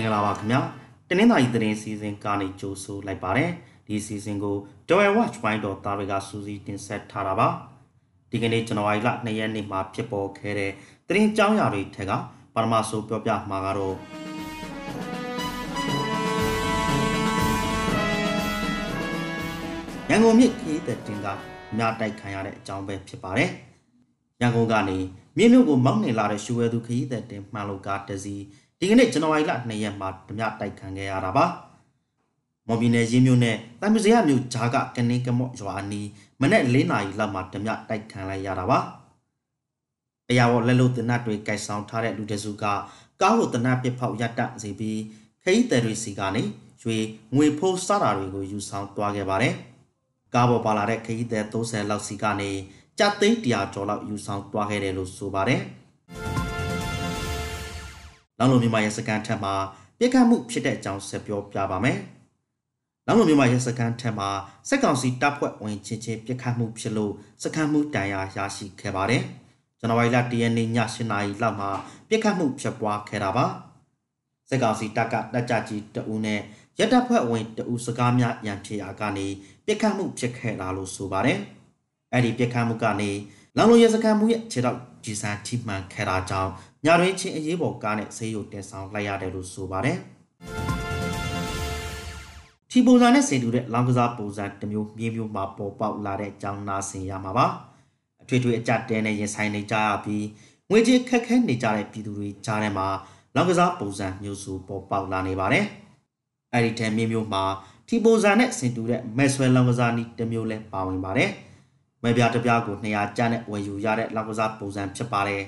္ဂလာပါခင်ဗျာတနင်္သာရီသတင်းစီစဉ်ကနေကြိုဆိုလိုက်ပါတယ်ဒီစီစဉ်ကို Joy Watch Point တော်သားတွေကစူးစီးတင်ဆက်ထားတာပါဒီကနေ့ဇန်နဝါရီလ2ရက်နေ့မှာဖြစ်ပေါ်ခဲ့တဲ့သတင်းကြောင်းရာတွေထက်ကပထမဆုံးပြောပြမှာကတော့ရန်ကုန်မြစ်ခီးတဲ့တင်ကမြတိုက်ခံရတဲ့အကြောင်းပဲဖြစ်ပါတယ်ရန်ကုန်ကနေမြင်းမြို့ကိုမောင်းနေလာတဲ့ရှူဝဲသူခရီးသက်တင်မှန်လို့ကားတစီ ဒီကနေ့ဇန်နဝါရီလ2ရက်မှာဓမြတိုက်ခံခဲ့ရတာပါမော်ဘီနယ်ရင်းမြို့နဲ့တိုင်မစရမြို့ဂျာကကနေကမော့ရွာနီမနေ့၄နာရီလောက်မှာဓမြတိုက်ခံလိုက်ရတာပါအရာပေါ်လက်လို့တနတ်တွေကင်ဆောင်ထားတဲ့လူတစုကကားကိုတနတ်ပစ်ဖောက်ရတစေပြီးခရီးသည်တွေစီကနေရွှေငွေဖိုးစတာတွေကိုယူဆောင်သွားခဲ့ပါတယ်ကားပေါ်ပါလာတဲ့ခရီးသည်30လောက်စီကနေကြသိန်း100ကျော်လောက်ယူဆောင်သွားခဲ့တယ်လို့ဆိုပါတယ်။ လောင်လုံမြန်မာရဲစခန်းထက်မှာပြစ်ခတ်မှုဖြစ်တဲ့အကြောင်းဆက်ပြောပြပါမယ်။လောင်လုံမြန်မာရဲစခန်းထက်မှာစက်ကောင်စီတပ်ဖွဲ့ဝင်ချင်းချင်းပြစ်ခတ်မှုဖြစ်လို့စခန်းမှုတန်ရာရရှိခဲ့ပါတယ်။ဇန်နဝါရီလ10ရက်နေ့ည8:00နာရီလောက်မှာပြစ်ခတ်မှုဖြစ်ပွားခဲ့တာပါ။စက်ကောင်စီတပ်ကတပ်ကြကြီးတအူးနဲ့ရတပ်ဖွဲ့ဝင်တအူးစကားများရန်ဖြစ်ရာကနေပြစ်ခတ်မှုဖြစ်ခဲ့တာလို့ဆိုပါတယ်။အဲ့ဒီပြက်ခတ်မှုကနေ လောင်လိုရစကန်မှုရဲ့ခြေတော့ဂျီဆန်ထိမှန်ခဲ့တာကြောင့်ညတွင်ချင်းအရေးပေါ်ကားနဲ့ဆေးရုံတင်ဆောင်လိုက်ရတယ်လို့ဆိုပါတယ်ထီပုံစံနဲ့ဆင်တူတဲ့လောင်ကစားပုံစံတစ်မျိုးမြင်းမျိုးမှာပေါ်ပေါက်လာတဲ့အကြောင်းနာဆင်ရမှာပါအထွေထွေအကြတဲနဲ့ရင်ဆိုင်နေကြရပြီးငွေကြေးခက်ခဲနေကြတဲ့ပြည်သူတွေကြားထဲမှာလောင်ကစားပုံစံမျိုးစုပေါ်ပေါက်လာနေပါတယ်အဲ့ဒီထဲမြင်းမျိုးမှာထီပုံစံနဲ့ဆင်တူတဲ့မဲဆွဲလောင်ကစားနည်းတစ်မျိုးလဲပါဝင်ပါတယ် မဲပြားတစ်ပြားကို200ကျန်းနဲ့ဝယ်ယူရတဲ့လောက်ကစားပုံစံဖြစ်ပါတယ်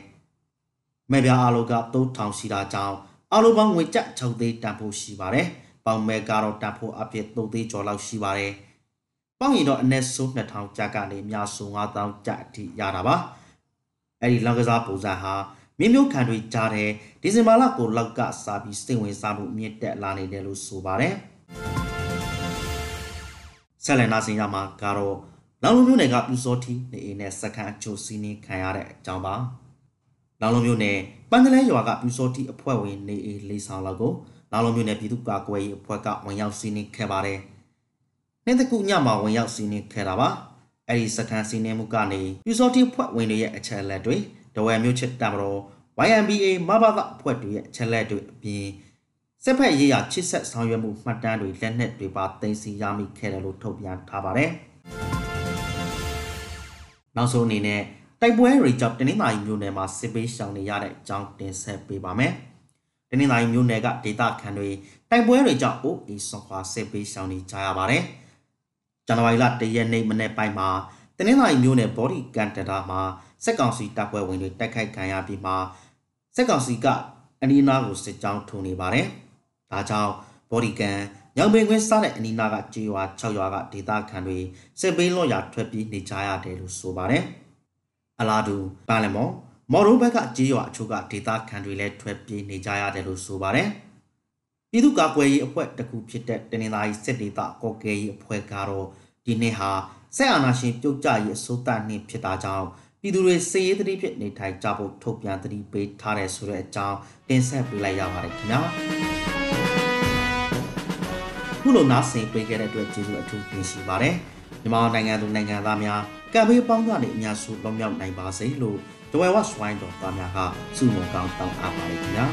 ။မဲပြားအလိုက3000ရှိတာကြောင့်အလိုပေါင်းငွေကျပ်6သိန်းတန်ဖို့ရှိပါတယ်။ပေါင်မဲကတော့တန်ဖို့အဖြစ်3သိန်းကျော်လောက်ရှိပါတယ်။ပေါင်ရင်တော့အနည်းဆုံး2000ကျပ်ကနေအများဆုံး5000ကျပ်အထိရတာပါ။အဲဒီလောက်ကစားပုံစံဟာမြင်းမျိုးခံတွေကြားတဲ့ဒီဇင်ဘာလကိုလောက်ကစားပြီးစိတ်ဝင်စားမှုမြင့်တက်လာနေတယ်လို့ဆိုပါတယ်။ဆက်လက်နာဆင်ရမှာကတော့ လောင်လုံးမျိုးနယ်ကပြူစောတီနေအိမ်နဲ့စကန်အချိုစီးနင်းခံရတဲ့အကြောင်းပါလောင်လုံးမျိုးနယ်ပန်းကလေးရွာကပြူစောတီအဖွဲ့ဝင်နေအိမ်လေးဆောင်လောက်ကိုလောင်လုံးမျိုးနယ်ပြည်သူ့ကာကွယ်ရေးအဖွဲ့ကဝင်ရောက်စီးနင်းခဲ့ပါတယ်နေ့တကူညမှာဝင်ရောက်စီးနင်းခဲ့တာပါအဲ့ဒီစကန်စီးနင်းမှုကနေပြူစောတီအဖွဲ့ဝင်တွေရဲ့အချက်လက်တွေဒဝဲမျိုးချစ်တမတော် YMBA မဘာသာအဖွဲ့တွေရဲ့အချက်လက်တွေအပြင်စစ်ဖက်ရေးရာချစ်ဆက်ဆောင်ရွက်မှုမှတ်တမ်းတွေလက်နက်တွေပါတင်စီရမိခဲ့တယ်လို့ထုတ်ပြန်ထားပါတယ်။ နောက်ဆုံးအနေနဲ့တိုက်ပွဲတွေကြောင့်တနင်္သာရီမြို့နယ်မှာစစ်ပေးရှောင်နေရတဲ့အကြောင်းတင်ဆက်ပေးပါမယ်။တနင်္သာရီမြို့နယ်ကဒေသခံတွေတိုက်ပွဲတွေကြောင့်အိုးအေဆွန်ခွာစစ်ပေးရှောင်နေကြရပါတယ်။ဇန်နဝါရီလ၁ရက်နေ့မနေ့ပိုင်းမှာတနင်္သာရီမြို့နယ်ဘော်ဒီကန်တတာမှာစက်ကောင်စီတပ်ဖွဲ့ဝင်တွေတိုက်ခိုက်ခံရပြီးမှစက်ကောင်စီကအနီးနားကိုစစ်ကြောင်းထုံနေပါတယ်။ဒါကြောင့်ဘော်ဒီကန် ညောင်ပင်ကွင်းစားတဲ့အနီးနားကကြေးရွာ6ရွာကဒေသခံတွေစစ်ပေးလော့ရာထွက်ပြေးနေကြရတယ်လို့ဆိုပါတယ်။အလားတူပန်လမော်မော်ရိုဘက်ကကြေးရွာအချို့ကဒေသခံတွေလည်းထွက်ပြေးနေကြရတယ်လို့ဆိုပါတယ်။ပြည်သူ့ကာကွယ်ရေးအဖွဲ့တစ်ခုဖြစ်တဲ့တနင်္သာရီစစ်ဒေသကော်ကဲရေးအဖွဲ့ကတော့ဒီနှစ်ဟာဆက်အာဏာရှင်ပြုတ်ကျရေးအစိုးရနှစ်ဖြစ်တာကြောင့်ပြည်သူတွေစေရေးတတိဖြစ်နေထိုင်ကြဖို့ထုတ်ပြန်တတိပေးထားတယ်ဆိုတဲ့အကြောင်းတင်ဆက်ပေးလိုက်ရပါတယ်ခင်ဗျာ။ ခုလိုနားဆင်ပေးခဲ့တဲ့အတွက်ကျေးဇူးအထူးတင်ရှိပါတယ်မြန်မာနိုင်ငံသူနိုင်ငံသားများကံပေးပေါင်းကနေအများစုလုံးမြောက်နိုင်ပါစေလို့ဒဝဲဝတ်စဝိုင်းတော်သားများကဆုမွန်ကောင်းတောင်းအပ်ပါတယ်ခင်ဗျာ